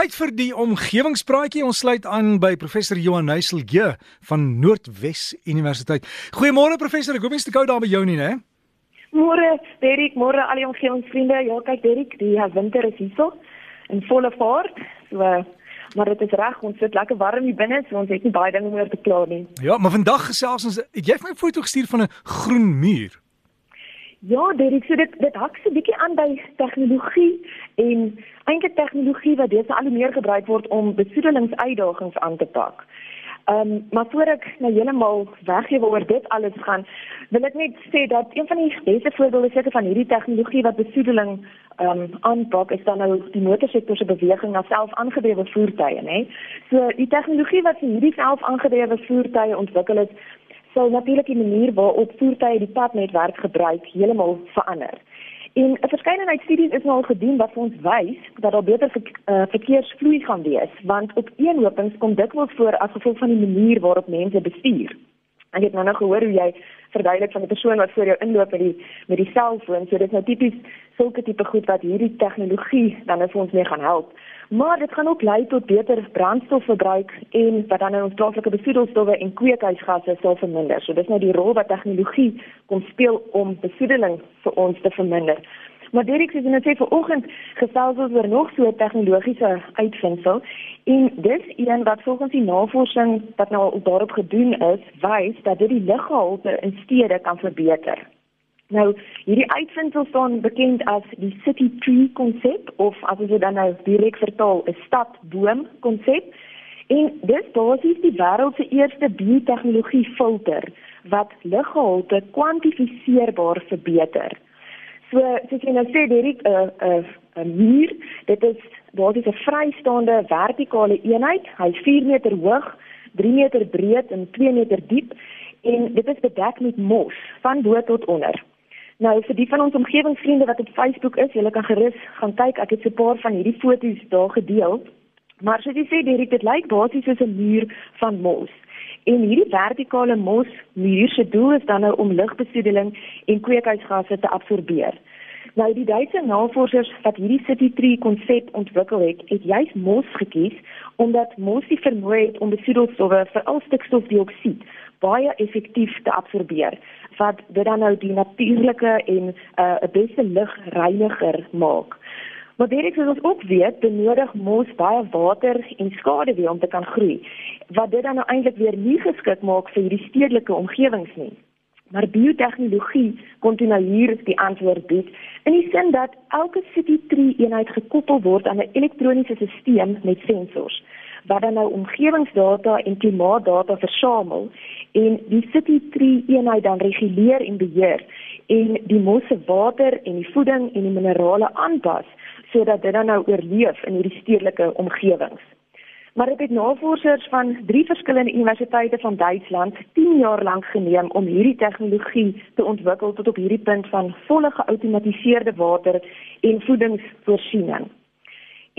Tyd vir die omgewingspraatjie. Ons sluit aan by professor Johan Nuyselje van Noordwes Universiteit. Goeiemôre professor, ek hoop jy's te koud daar by jou nie, né? Môre, Derek, môre al die omgewingsvriende. Ja, kyk Derek, die winter is hierso in volle vaart. So maar dit is reg, ons sit lekker warm hier binne, so ons het nie baie dinge meer te kla nie. Ja, maar vandag gesels ons, het jy vir my 'n foto gestuur van 'n groen muur? Ja, Derek, so dit dit hak so bietjie aan by tegnologie en eintlik tegnologie wat dese al meer gebruik word om besoedelingsuitdagings aan te pak. Ehm um, maar voor ek nou heeltemal weggee oor dit alles gaan, wil ek net sê dat een van die beste voorbeelde seker van hierdie tegnologie wat besoedeling ehm um, aanpak is dan nou die motorsektor se beweging na self-aangedrewe voertuie, né? So die tegnologie wat vir hierdie self-aangedrewe voertuie ontwikkel is, sal natuurlik die manier waarop voertuie die padnetwerk gebruik heeltemal verander. En 'n verskeidenheid studies is nou al gedoen wat vir ons wys dat daar beter ver, uh, verkeersvloei gaan wees, want op eenhopings kom dikwels voor as gevolg van die manier waarop mense bestuur. Ek het nou nog gehoor hoe jy verduidelik van 'n persoon wat voor jou inloop met die met die selfoon, so dit is nou tipies sulke tipe goed wat hierdie tegnologie dan vir ons mee gaan help. Maar dit gaan ook lei tot beter brandstofverbruik en wat dan ons plaaslike besoedelstowwe en kweekhuisgasse sal verminder. So dis nou die rol wat tegnologie kom speel om besoedeling vir ons te verminder. Maar Derek sê net vir oggend gesels ons oor nog so 'n tegnologiese uitvinding en dis een wat volgens die navorsing wat nou daarop gedoen is, wys dat dit die luggehalte in stede kan verbeter. Nou, hierdie uitvinding staan bekend as die city tree konsep of as ons dit dan nou direk vertaal, 'n stadboom konsep. En dis basies die wêreld se eerste biotehnologie filter wat luggehalte kwantifiseerbaar verbeter. So, soos jy nou sê, Derek, 'n 'n 'n muur, dit is basies 'n vrystaande vertikale eenheid. Hy's 4 meter hoog, 3 meter breed en 2 meter diep en dit is bedek met mos van bo tot onder. Nou vir die van ons omgewingsvriende wat op Facebook is, julle kan gerus gaan kyk. Ek het so 'n paar van hierdie foto's daar gedeel. Maar soos jy sê, Derek, dit lyk basies soos 'n muur van mos. En hierdie vertikale mos muur se doel is dan nou om lugbesoedeling en kweekhuisgasse te absorbeer. Nou die Duitse navorsers wat hierdie city tree konsep ontwikkel het, het juis mos gekies omdat mos die vermoë het om besoedelstowwe, veral stikstofdioksied, baie effektief te absorbeer wat dit dan nou die natuurlike en 'n uh, beste lugreiniger maak. Maar dit is ons ook weet benodig mos baie water en skaduwee om te kan groei wat dit dan nou eintlik weer nie geskik maak vir hierdie stedelike omgewings nie. Maar biotehnologie kon toe nou hier die antwoord bied in die sin dat elke city tree eenheid gekoppel word aan 'n elektroniese stelsel met sensors wat dan nou omgewingsdata en klimaatdata versamel en die city tree eenheid dan reguleer en beheer en die mosse water en die voeding en die minerale aanpas sodat dit dan nou oorleef in hierdie stedelike omgewings. Maar dit het navorsers van drie verskillende universiteite van Duitsland 10 jaar lank geneem om hierdie tegnologie te ontwikkel tot op hierdie punt van volle geautomatiseerde water en voedingsvoorsiening.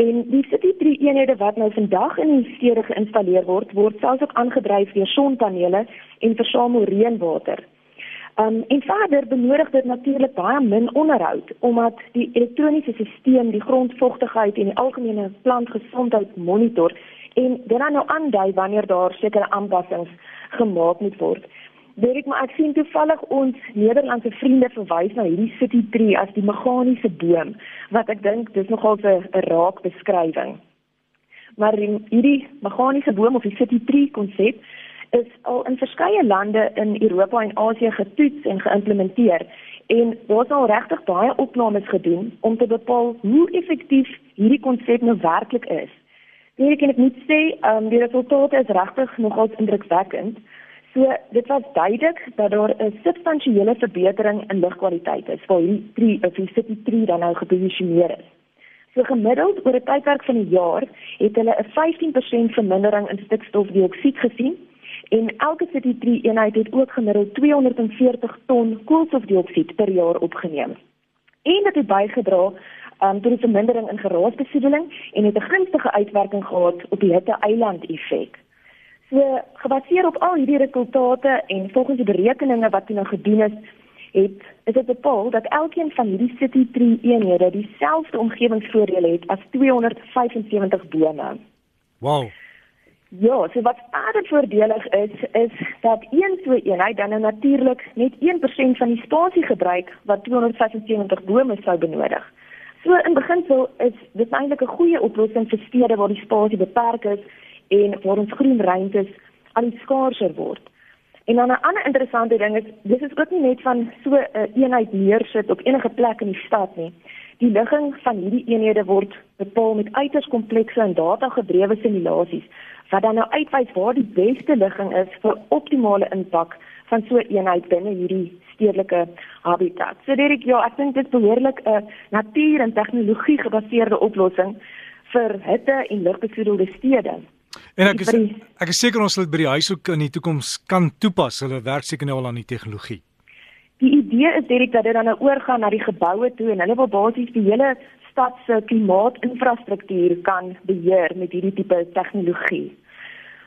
En die City 3 eenhede wat nou vandag in die stede geïnstalleer word, word selfs ook aangedryf deur sonpanele en versamel reënwater. Um en verder benodig dit natuurlik baie min onderhoud omdat die elektroniese stelsel die grondvogtigheid en die algemene plantgesondheid monitor en dit dan nou aandui wanneer daar sekere aanpassings gemaak moet word. Weet ek maar ek sien toevallig ons Nederlandse vriende verwys na hierdie city tree as die meganiese boom wat ek dink dis nogal 'n raak beskrywing. Maar hierdie meganiese boom of die city tree konsep is al in verskeie lande in Europa en Asië getoets en geïmplementeer en daar is al regtig baie opnames gedoen om te bepaal hoe effektief hierdie konsep nou werklik is. Dit kan ek net sê, um, die resultate is regtig nogal indrukwekkend. So dit was duidelik dat daar 'n substansiële verbetering in lugkwaliteit is vir hierdie tree of die city tree dan nou geposisioneer is. So gemiddeld oor 'n tydperk van 'n jaar het hulle 'n 15% vermindering in stikstofdioksied gesien en elke city tree eenheid het ook gemiddeld 240 ton koolstofdioksied per jaar opgeneem. En dit het bygedra um, tot die vermindering in geraasbesoedeling en het 'n gunstige uitwerking gehad op die hitte-eiland effek. So gebaseer op al hierdie resultate en volgens die berekeninge wat nou gedoen is, het is dit bepaal dat elkeen van hierdie city tree eenhede dieselfde omgewingsvoordele het as 275 bome. Wow. Ja, so wat verder voordelig is, is dat een so eenheid dan nou natuurlik net 1% van die spasie gebruik wat 275 bome sou benodig. So in beginsel is dit eintlik 'n goeie oplossing vir stede waar die spasie beperk is en waar ons groen ruimtes al skaarser word. En dan 'n ander interessante ding is dis is ook nie net van so 'n uh, eenheid neersit op enige plek in die stad nie. Die ligging van hierdie eenhede word bepaal met uiters komplekse en data-gedrewe simulasies wat dan nou uitwys waar die beste ligging is vir optimale impak van so 'n eenheid binne hierdie stedelike habitat. So Derek, ja, ek dink dit behoorlik 'n natuur- en tegnologie gebaseerde oplossing vir hitte en lugbesoedelde stede. En ek is ek is seker ons sal dit by die huishoek in die toekoms kan toepas. Hulle werk seker nou al aan die tegnologie. Die idee is direk dat dit dan nou oorgaan na die geboue toe en hulle wil basies die hele stad se klimaatinfrastruktuur kan beheer met hierdie tipe tegnologie.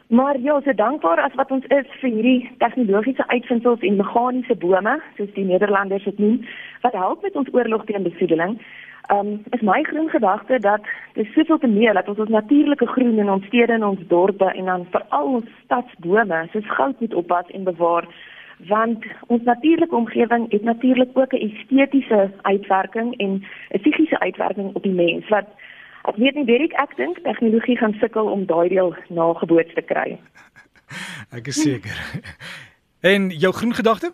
Maar ja, so dankbaar as wat ons is vir hierdie tegnologiese uitvindings en meganiese bome, soos die Nederlanders dit noem, wat help met ons oorlog teen besoedeling. Ehm um, is my groen gedagte dat dis soveel te meer dat ons ons natuurlike groen in ons stede en ons dorpe en dan veral ons stadsbome soos goud moet oppas en bewaar want ons natuurlike omgewing het natuurlik ook 'n estetiese uitwerking en 'n psigiese uitwerking op die mens wat ek weet nie Derek ek dink tegnologie gaan sukkel om daai deel nageboots te kry. ek is seker. en jou groen gedagte?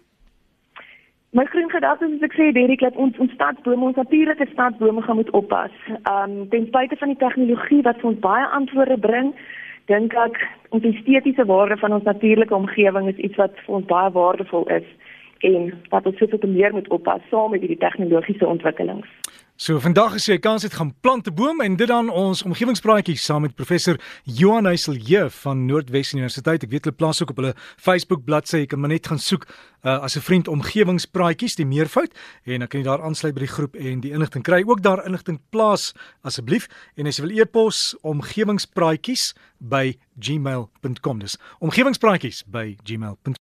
My groen gedagte is ek sê Derek dat ons ons stadsbome, ons natuurlike stadsbome gaan moet oppas. Um ten spyte van die tegnologie wat ons baie antwoorde bring, dink ek ons estetiese waarde van ons natuurlike omgewing is iets wat vir ons baie waardevol is en wat ons soveel meer moet oppas saam met hierdie tegnologiese ontwikkelings. So vandag is jy kans het gaan plant 'n boom en dit dan ons omgewingspraatjie saam met professor Johan Heiselje van Noordwes Universiteit. Ek weet hulle plaas ook op hulle Facebook bladsy. Jy kan maar net gaan soek uh, as 'n vriend omgewingspraatjies die meervoud en dan kan jy daar aansluit by die groep en die inligting kry. Ook daar inligting plaas asseblief en as jy wil e-pos omgewingspraatjies by gmail.com. Dis omgewingspraatjies by gmail.com.